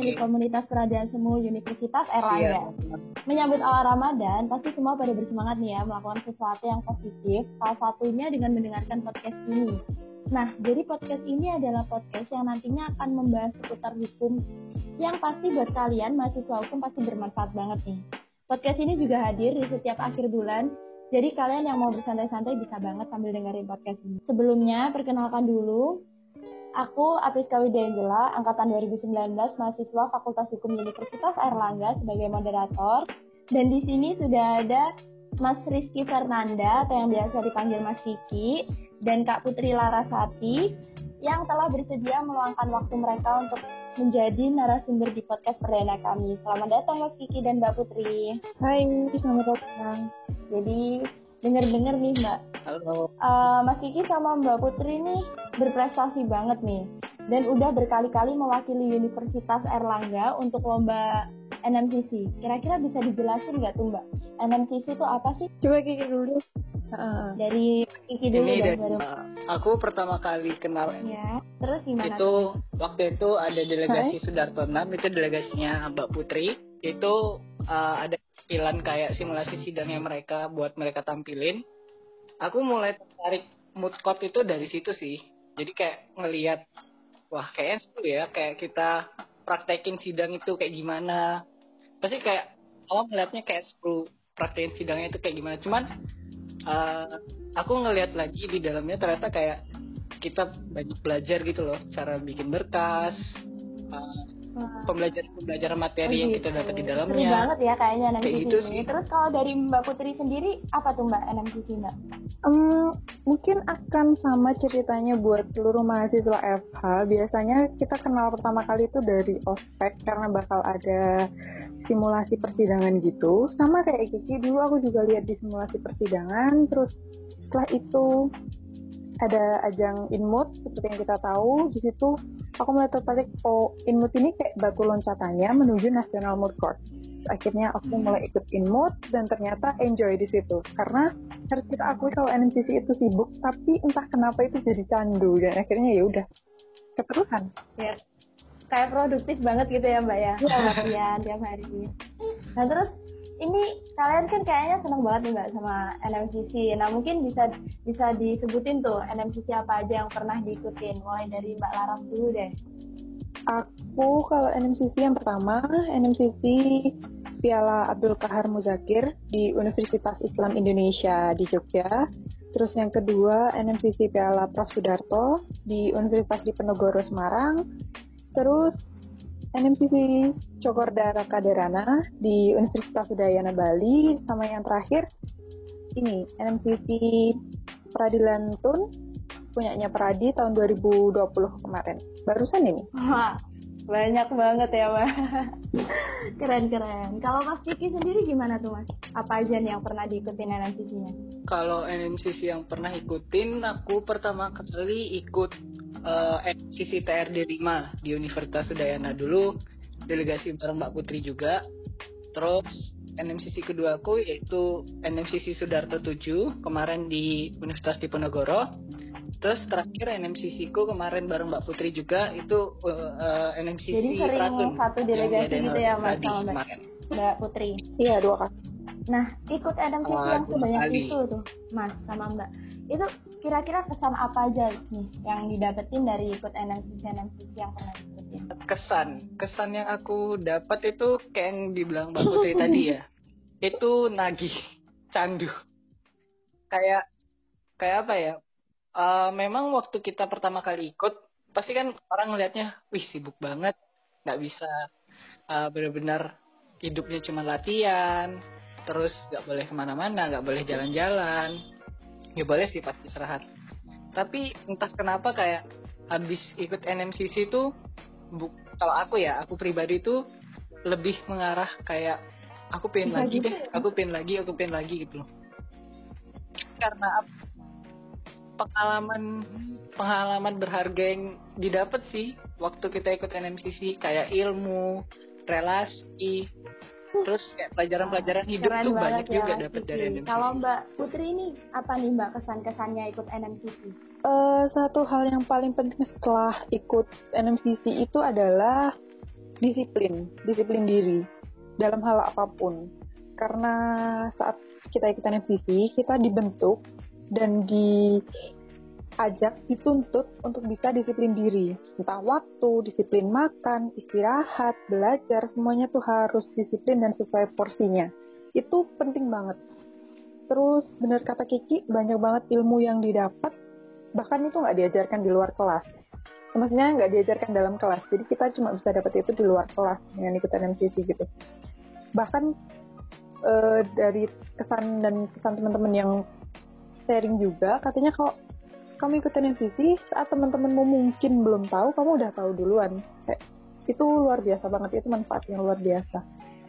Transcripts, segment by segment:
milik komunitas peradilan semu Universitas Erlangga. Menyambut awal Ramadan, pasti semua pada bersemangat nih ya melakukan sesuatu yang positif, salah satunya dengan mendengarkan podcast ini. Nah, jadi podcast ini adalah podcast yang nantinya akan membahas seputar hukum yang pasti buat kalian mahasiswa hukum pasti bermanfaat banget nih. Podcast ini juga hadir di setiap akhir bulan jadi kalian yang mau bersantai-santai bisa banget sambil dengerin podcast ini. Sebelumnya, perkenalkan dulu, aku Apriska Widayangela, angkatan 2019, mahasiswa Fakultas Hukum Universitas Airlangga sebagai moderator. Dan di sini sudah ada Mas Rizky Fernanda, atau yang biasa dipanggil Mas Kiki, dan Kak Putri Larasati, yang telah bersedia meluangkan waktu mereka untuk menjadi narasumber di podcast perdana kami. Selamat datang Mas Kiki dan Mbak Putri. Hai, selamat datang. Jadi denger-denger nih Mbak. Halo. Uh, Mas Kiki sama Mbak Putri nih berprestasi banget nih. Dan udah berkali-kali mewakili Universitas Erlangga untuk lomba NMCC. Kira-kira bisa dijelasin nggak tuh Mbak? NMCC itu apa sih? Coba Kiki dulu. Uh, dari Kiki dulu Ini dari, uh, aku pertama kali kenal ya. Terus gimana? Itu waktu itu ada delegasi Hai? Sudarto 6 itu delegasinya Mbak Putri. Itu uh, ada tampilan kayak simulasi sidangnya mereka buat mereka tampilin aku mulai tertarik mood court itu dari situ sih. Jadi kayak ngelihat wah kayaknya seru ya kayak kita praktekin sidang itu kayak gimana. Pasti kayak awal ngeliatnya kayak seru praktekin sidangnya itu kayak gimana. Cuman uh, aku ngelihat lagi di dalamnya ternyata kayak kita banyak belajar gitu loh cara bikin berkas uh, pembelajaran pembelajaran materi oh, yang kita dapat di dalamnya. Seru banget ya kayaknya NMCC Kayak gitu ini. Terus kalau dari Mbak Putri sendiri apa tuh Mbak NMCC Mbak? Um, mungkin akan sama ceritanya buat seluruh mahasiswa FH. Biasanya kita kenal pertama kali itu dari ospek karena bakal ada simulasi persidangan gitu. Sama kayak Kiki dulu aku juga lihat di simulasi persidangan. Terus setelah itu ada ajang inmut seperti yang kita tahu di situ aku mulai tertarik oh Inmut ini kayak batu loncatannya menuju National Mood Court. Akhirnya aku hmm. mulai ikut Inmut dan ternyata enjoy di situ karena harus kita akui kalau NMCC itu sibuk tapi entah kenapa itu jadi candu dan akhirnya ya udah keterusan. Ya. Kayak produktif banget gitu ya Mbak ya. Iya, latihan tiap hari. Nah terus ini kalian kan kayaknya senang banget nih mbak sama NMCC. Nah mungkin bisa bisa disebutin tuh NMCC apa aja yang pernah diikutin. Mulai dari Mbak Laras dulu deh. Aku kalau NMCC yang pertama NMCC Piala Abdul Kahar Muzakir di Universitas Islam Indonesia di Jogja. Terus yang kedua NMCC Piala Prof Sudarto di Universitas Diponegoro Semarang. Terus NMCC Cokorda Kaderana di Universitas Udayana Bali. Sama yang terakhir ini NMCC Peradilan Tun punyanya Peradi tahun 2020 kemarin. Barusan ini? Wah, banyak banget ya Mbak keren keren. Kalau Mas Kiki sendiri gimana tuh Mas? Apa aja nih yang pernah diikutin NMCC-nya kalau NMCC yang pernah ikutin aku pertama kali ikut uh, eh, NCC TRD 5 di Universitas Udayana dulu delegasi bareng Mbak Putri juga. Terus NMCC kedua aku yaitu NMCC Sudarto 7 kemarin di Universitas Diponegoro. Terus terakhir NMCC ku kemarin bareng Mbak Putri juga itu uh, eh, NMCC Jadi sering Pratun satu delegasi gitu ya Mas sama Mbak, Mbak Putri? Iya dua kali. Nah ikut NMCC oh, yang sebanyak itu tuh Mas sama Mbak. Itu kira-kira kesan apa aja nih yang didapetin dari ikut NMCC NMCC yang pernah ikutin? Kesan, kesan yang aku dapat itu kayak yang dibilang Mbak Putri tadi ya, itu nagih, candu, kayak kayak apa ya? Uh, memang waktu kita pertama kali ikut, pasti kan orang ngelihatnya, wih sibuk banget, nggak bisa uh, benar-benar hidupnya cuma latihan, terus nggak boleh ke mana-mana, nggak boleh jalan-jalan, ya boleh sih pas istirahat. Tapi entah kenapa kayak habis ikut NMCC itu bu, kalau aku ya aku pribadi itu lebih mengarah kayak aku pengen lagi gitu deh ya? aku pengen lagi aku pengen lagi gitu karena pengalaman pengalaman berharga yang didapat sih waktu kita ikut NMCC kayak ilmu relasi terus kayak pelajaran-pelajaran hidup Keren tuh banyak ya, juga dapat dari NMCC. Kalau Mbak Putri ini apa nih Mbak kesan-kesannya ikut NMCC? Eh, satu hal yang paling penting setelah ikut NMCC itu adalah disiplin, disiplin diri dalam hal apa pun. Karena saat kita ikut NMCC, kita dibentuk dan diajak, dituntut untuk bisa disiplin diri. Entah waktu, disiplin makan, istirahat, belajar, semuanya tuh harus disiplin dan sesuai porsinya. Itu penting banget. Terus benar kata Kiki, banyak banget ilmu yang didapat bahkan itu nggak diajarkan di luar kelas maksudnya nggak diajarkan dalam kelas jadi kita cuma bisa dapat itu di luar kelas dengan ikut NMCC gitu bahkan eh, dari kesan dan kesan teman-teman yang sharing juga katanya kalau kamu ikut NMCC saat teman-temanmu mungkin belum tahu kamu udah tahu duluan kayak itu luar biasa banget itu manfaat yang luar biasa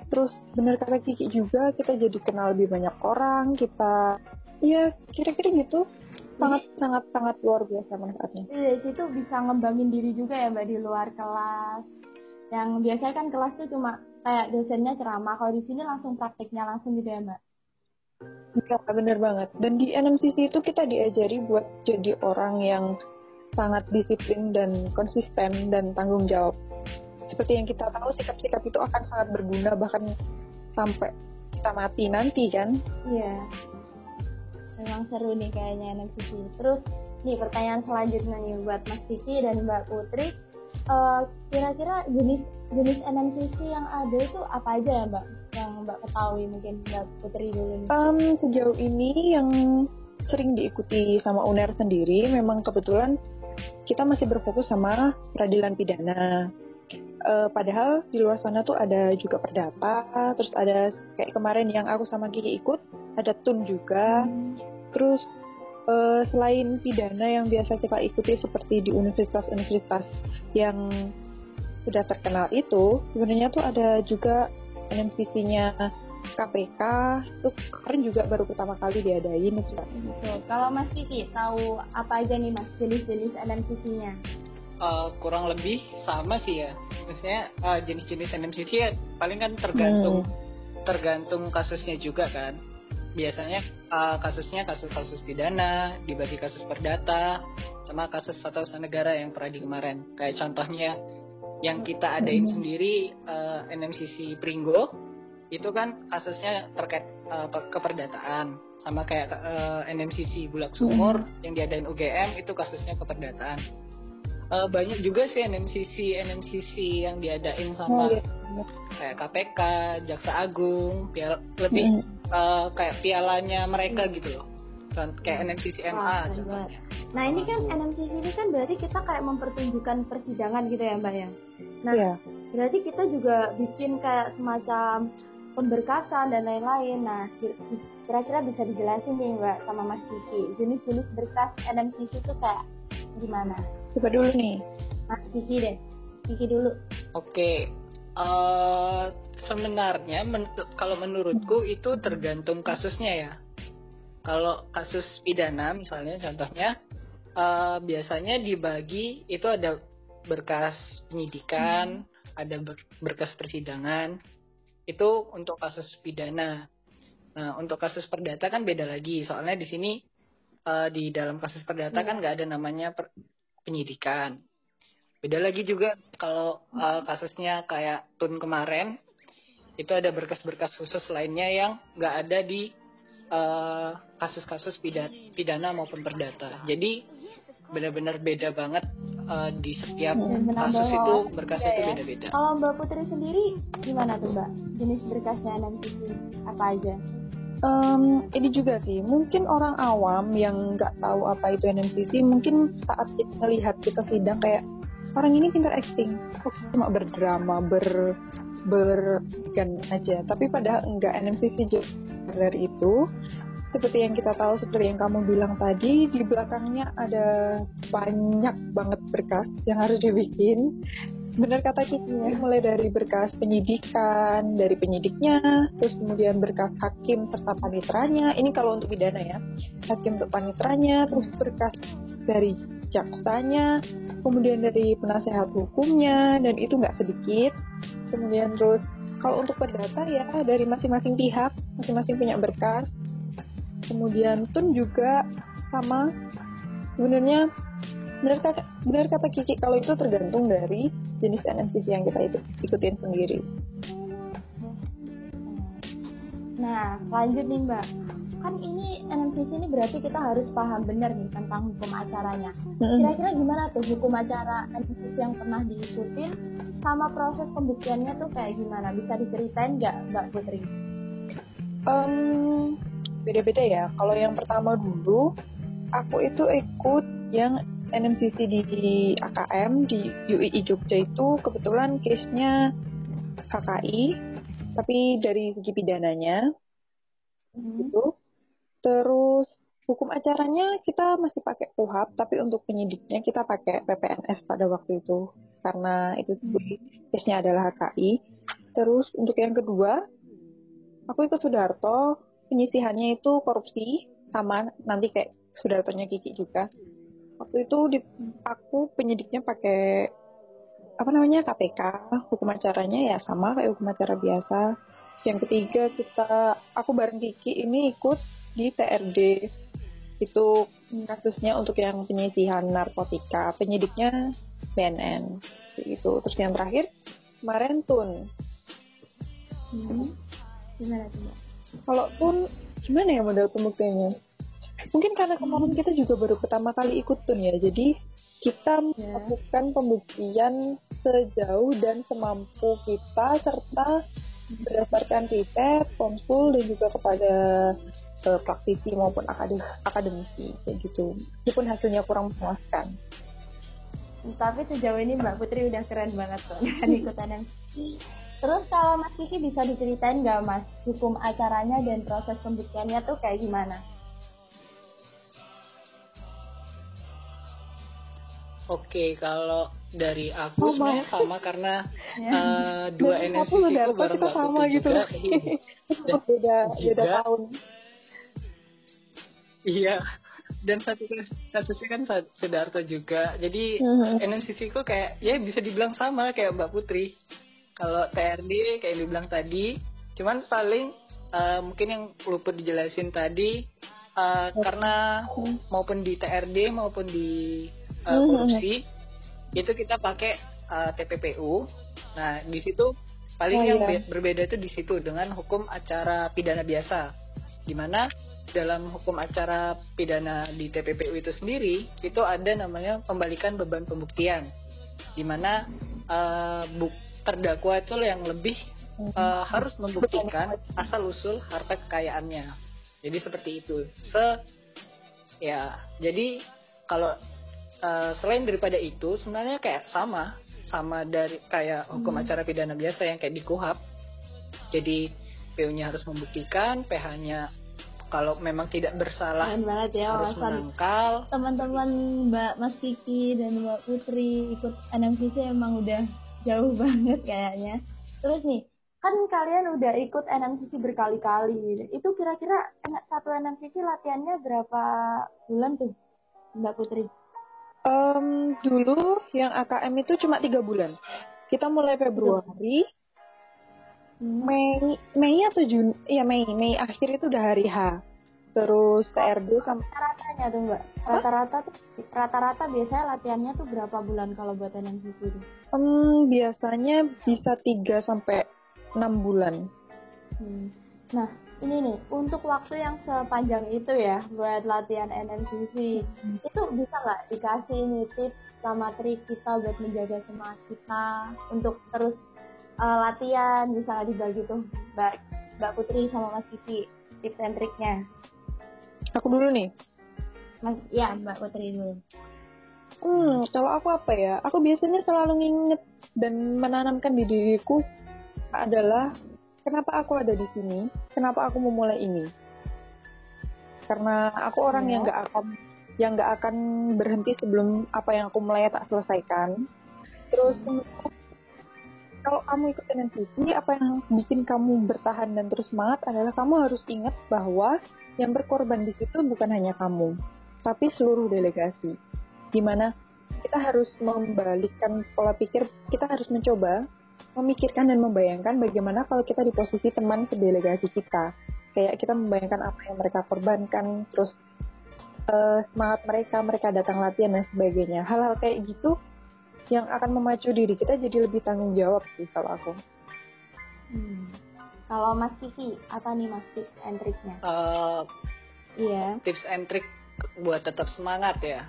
terus benar kata Kiki juga kita jadi kenal lebih banyak orang kita ya kira-kira gitu sangat sangat sangat luar biasa manfaatnya Dari situ bisa ngembangin diri juga ya Mbak di luar kelas. Yang biasanya kan kelas tuh cuma kayak dosennya ceramah, kalau di sini langsung praktiknya langsung gitu ya Mbak. Iya, bener banget. Dan di NMCC itu kita diajari buat jadi orang yang sangat disiplin dan konsisten dan tanggung jawab. Seperti yang kita tahu, sikap-sikap itu akan sangat berguna bahkan sampai kita mati nanti kan. Iya. Memang seru nih kayaknya NMCC. Terus nih pertanyaan selanjutnya nih buat Mas Kiki dan Mbak Putri. Eh, kira-kira jenis jenis NMCC yang ada itu apa aja ya Mbak? Mbak ketahui mungkin Mbak Putri dulu. Um, sejauh ini yang sering diikuti sama UNER sendiri memang kebetulan kita masih berfokus sama peradilan pidana. Eh, padahal di luar sana tuh ada juga perdata, terus ada kayak kemarin yang aku sama Kiki ikut, ada tun juga. Terus eh, selain pidana yang biasa kita ikuti seperti di universitas-universitas yang sudah terkenal itu, sebenarnya tuh ada juga NMCC-nya KPK, itu kemarin juga baru pertama kali diadain. Gitu. Kalau Mas Kiki tahu apa aja nih Mas jenis-jenis NMCC-nya? Eh, kurang lebih sama sih ya. Maksudnya eh, jenis-jenis NMCC ya paling kan tergantung tergantung kasusnya juga kan. Biasanya eh, kasusnya kasus-kasus pidana, dibagi kasus perdata, sama kasus tata usaha negara yang pernah di kemarin. Kayak contohnya yang kita adain sendiri eh, NMCC Pringgo itu kan kasusnya terkait pe- keperdataan sama kayak eh, NMCC Bulak Sumur yang diadain UGM itu kasusnya keperdataan. Eh, banyak juga sih NMCC NMCC yang diadain sama Oh, iya. kayak KPK, Jaksa Agung, piala, lebih eh, kayak pialanya mereka gitu loh. Contoh kayak NMCC MA Wah, keren contohnya. Nah ini kan NMCC ini kan berarti kita kayak mempertunjukkan persidangan gitu ya Mbak ya. Nah Iya. berarti kita juga bikin kayak semacam pemberkasan dan lain-lain. Nah kira-kira bisa dijelasin nih Mbak sama Mas Kiki jenis-jenis berkas NMCC itu kayak gimana? Coba dulu nih. Mas Kiki deh, Kiki dulu. Oke, eh sebenarnya men- kalau menurutku itu tergantung kasusnya ya. Kalau kasus pidana misalnya contohnya eh, biasanya dibagi itu ada berkas penyidikan, ada ber- berkas persidangan. Itu untuk kasus pidana. Nah, untuk kasus perdata kan beda lagi. Soalnya di sini eh, di dalam kasus perdata kan nggak ada namanya per- penyidikan. Beda lagi juga kalau uh, kasusnya kayak Tun kemarin itu ada berkas-berkas khusus lainnya yang nggak ada di uh, kasus-kasus pidana, pidana maupun perdata. Jadi benar-benar beda banget uh, di setiap menambah kasus itu berkasnya juga itu ya. beda-beda. Kalau Mbak Putri sendiri gimana tuh Mbak? Jenis berkasnya NMCC apa aja? Em, ini juga sih, mungkin orang awam yang nggak tahu apa itu NMCC, mungkin saat kita melihat kita sidang kayak orang ini pintar acting, kok cuma berdrama, ber bergan aja. Tapi padahal enggak NMCC jauh dari itu. Seperti yang kita tahu, seperti yang kamu bilang tadi, di belakangnya ada banyak banget berkas yang harus dibikin. Benar kata Kiki, mulai dari berkas penyidikan, dari penyidiknya, terus kemudian berkas hakim serta panitranya. Ini kalau untuk pidana ya, hakim untuk panitranya, terus berkas dari jaksanya, kemudian dari penasehat hukumnya, dan itu nggak sedikit. Kemudian terus kalau untuk perdata ya dari masing-masing pihak, masing-masing punya berkas. Kemudian tun juga sama. Sebenarnya benar kata benar kata Kiki kalau itu tergantung dari jenis NMCC yang kita itu, ikutin sendiri. Nah, lanjut nih Mbak. Kan ini NMCC ini berarti kita harus paham benar nih tentang hukum acaranya. Kira-kira gimana tuh hukum acara NMCC yang pernah diikutin sama proses pembuktiannya tuh kayak gimana? Bisa diceritain nggak Mbak Putri? Um, beda-beda ya. Kalau yang pertama dulu, aku itu ikut yang NMCC di, di AKM di UII Jogja itu kebetulan case-nya KKI, tapi dari segi pidananya hmm. gitu. Terus hukum acaranya kita masih pakai UHAP, tapi untuk penyidiknya kita pakai PPNS pada waktu itu karena itu case-nya adalah HKI. Terus untuk yang kedua, aku ikut Sudarto, penyisihannya itu korupsi sama nanti kayak Sudartonya Kiki juga. Waktu itu di, aku penyidiknya pakai apa namanya KPK, hukum acaranya ya sama kayak hukum acara biasa. Yang ketiga kita aku bareng Kiki ini ikut di TRD itu kasusnya untuk yang penyisihan narkotika penyidiknya BNN itu terus yang terakhir kemarin Tun hmm. Gimana tuh kalau Tun gimana ya model pembuktiannya mungkin karena kemarin kita juga baru pertama kali ikut Tun ya. Jadi kita ya. melakukan pembuktian sejauh dan semampu kita serta berdasarkan riset, konsul dan juga kepada uh, praktisi maupun akademisi kayak gitu. Meskipun hasilnya kurang memuaskan. Tapi sejauh ini Mbak Putri udah keren banget tuh dengan ikutan yang Terus kalau Mas Kiki bisa diceritain nggak Mas hukum acaranya dan proses pembuktiannya tuh kayak gimana? Oke, kalau dari aku oh, sebenarnya sama karena ya. uh, dua NMC itu bareng kita sama gitu. Juga, beda beda tahun. Iya dan satu satu sih kan Sidarto juga jadi uh-huh. NMCC ku kayak ya bisa dibilang sama kayak Mbak Putri kalau TRD kayak dibilang tadi cuman paling uh, mungkin yang lupa dijelasin tadi uh, karena maupun di TRD maupun di uh, korupsi itu kita pakai uh, TPPU nah di situ paling oh, yang iya. berbeda itu di situ dengan hukum acara pidana biasa. Di mana dalam hukum acara pidana di TPPU itu sendiri itu ada namanya pembalikan beban pembuktian. Di mana uh, buk terdakwa itu yang lebih uh, harus membuktikan asal usul harta kekayaannya. Jadi seperti itu. Se ya jadi kalau uh, selain daripada itu sebenarnya kayak sama sama dari kayak hukum hmm. acara pidana biasa yang kayak di KUHAP. Jadi PU-nya harus membuktikan, PH-nya kalau memang tidak bersalah Keren banget ya harus menangkal. teman-teman Mbak Mas Kiki dan Mbak Putri ikut NMCC emang udah jauh banget kayaknya. Terus nih kan kalian udah ikut NMCC berkali-kali. Itu kira-kira satu NMCC latihannya berapa bulan tuh Mbak Putri? Um, dulu yang AKM itu cuma tiga bulan. Kita mulai Februari Mei Mei atau Juni? Ya Mei Mei akhir itu udah hari H terus TRD sampai rata-ratanya tuh mbak rata-rata tuh rata-rata biasanya latihannya tuh berapa bulan kalau buat NMCC itu? Hmm, biasanya bisa 3 sampai 6 bulan. Hmm. Nah, ini nih untuk waktu yang sepanjang itu ya buat latihan NMCC hmm. itu bisa nggak dikasih nih tips sama trik kita buat menjaga semangat kita untuk terus uh, latihan bisa dibagi tuh Mbak Mbak Putri sama Mas Kiki tips and triknya. Aku dulu nih. Mas, ya Mbak Putri dulu. Hmm, kalau aku apa ya? Aku biasanya selalu nginget dan menanamkan di diriku adalah kenapa aku ada di sini, kenapa aku memulai ini. Karena aku orang ya. yang nggak akan yang nggak akan berhenti sebelum apa yang aku mulai tak selesaikan. Terus kalau kamu ikut NNPC, apa yang bikin kamu bertahan dan terus semangat adalah kamu harus ingat bahwa yang berkorban di situ bukan hanya kamu, tapi seluruh delegasi. Di mana kita harus membalikkan pola pikir, kita harus mencoba memikirkan dan membayangkan bagaimana kalau kita di posisi teman sedelegasi kita. Kayak kita membayangkan apa yang mereka korbankan, terus uh, semangat mereka, mereka datang latihan dan sebagainya. Hal-hal kayak gitu yang akan memacu diri kita jadi lebih tanggung jawab sih kalau aku. Hmm. Kalau Mas Kiki, apa nih Mas tips and triknya? Uh, iya. Tips and trik buat tetap semangat ya.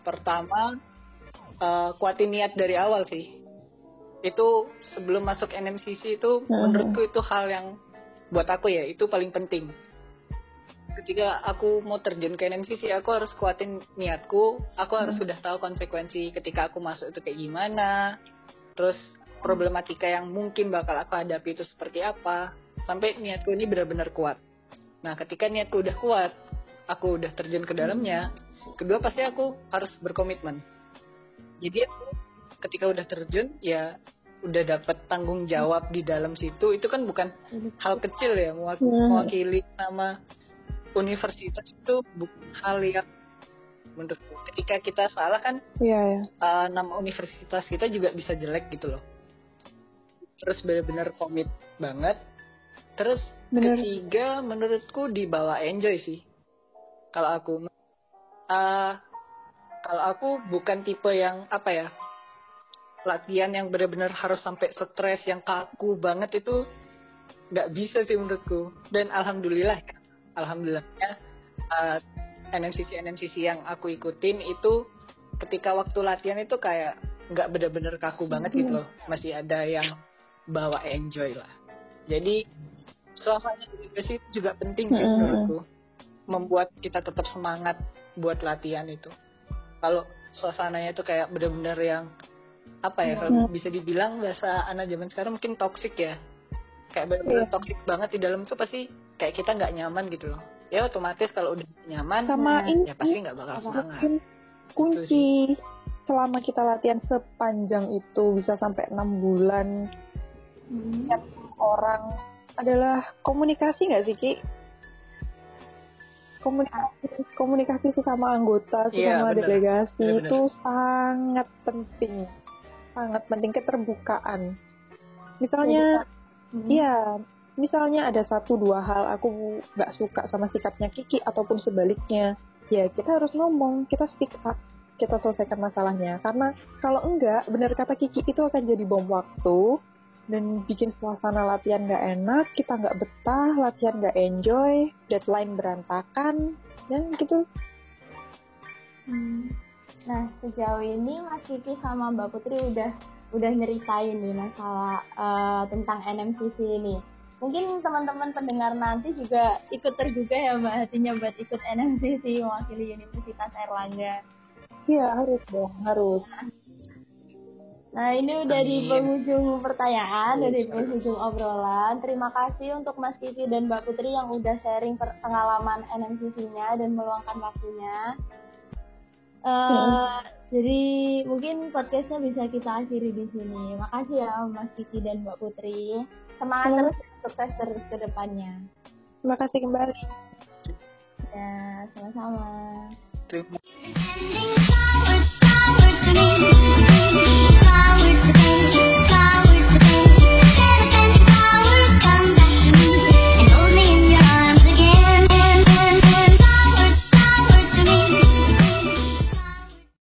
Pertama, uh, kuatin niat dari awal sih itu sebelum masuk NMCC itu hmm. menurutku itu hal yang buat aku ya itu paling penting ketika aku mau terjun ke NMCC aku harus kuatin niatku aku harus hmm. sudah tahu konsekuensi ketika aku masuk itu kayak gimana terus problematika yang mungkin bakal aku hadapi itu seperti apa sampai niatku ini benar-benar kuat nah ketika niatku udah kuat aku udah terjun ke dalamnya kedua pasti aku harus berkomitmen jadi ketika udah terjun ya udah dapat tanggung jawab di dalam situ itu kan bukan hal kecil ya hmm. mewakili nama universitas itu bukan hal yang menurut ketika kita salah kan yeah, yeah. Uh, nama universitas kita juga bisa jelek gitu loh terus benar-benar komit banget. Terus Bener. ketiga menurutku dibawa enjoy sih. Kalau aku uh, kalau aku bukan tipe yang apa ya latihan yang benar-benar harus sampai stres yang kaku banget itu nggak bisa sih menurutku. Dan alhamdulillah ya alhamdulillahnya uh, NMCC NMCC yang aku ikutin itu ketika waktu latihan itu kayak nggak benar-benar kaku banget gitu loh. Masih ada yang bawa enjoy lah. Jadi suasana juga sih juga penting sih menurutku. Membuat kita tetap semangat buat latihan itu. Kalau suasananya itu kayak benar-benar yang apa ya kalau bisa dibilang bahasa anak zaman sekarang mungkin toxic ya. Kayak benar-benar yeah. toxic banget di dalam itu pasti kayak kita nggak nyaman gitu loh. Ya otomatis kalau udah nyaman sama ya, ini ya pasti nggak bakal semangat. kunci selama kita latihan sepanjang itu bisa sampai enam bulan hmm. orang adalah komunikasi nggak sih ki komunikasi komunikasi sesama anggota iya, sesama yeah, delegasi bener, bener. itu sangat penting sangat penting keterbukaan. Misalnya, hmm. iya, misalnya ada satu dua hal aku nggak suka sama sikapnya Kiki ataupun sebaliknya, ya kita harus ngomong, kita speak up, kita selesaikan masalahnya. Karena kalau enggak, benar kata Kiki itu akan jadi bom waktu dan bikin suasana latihan nggak enak, kita nggak betah, latihan nggak enjoy, deadline berantakan, dan gitu. Hmm. Nah, sejauh ini Mas Kiki sama Mbak Putri udah udah nyeritain nih masalah uh, tentang NMCC ini. Mungkin teman-teman pendengar nanti juga ikut tergugah ya Mbak hatinya buat ikut NMCC mewakili Universitas Erlangga. Iya, harus dong, harus. Nah, ini udah Amin. di penghujung pertanyaan, udah di penghujung obrolan. Terima kasih untuk Mas Kiki dan Mbak Putri yang udah sharing pengalaman NMCC-nya dan meluangkan waktunya. Uh, Jadi mungkin podcastnya bisa kita akhiri di sini. Makasih ya Mas Kiki dan Mbak Putri. Semangat Halo. terus, sukses terus ke depannya. Terima kasih kembali. Ya, sama-sama. Terima kasih.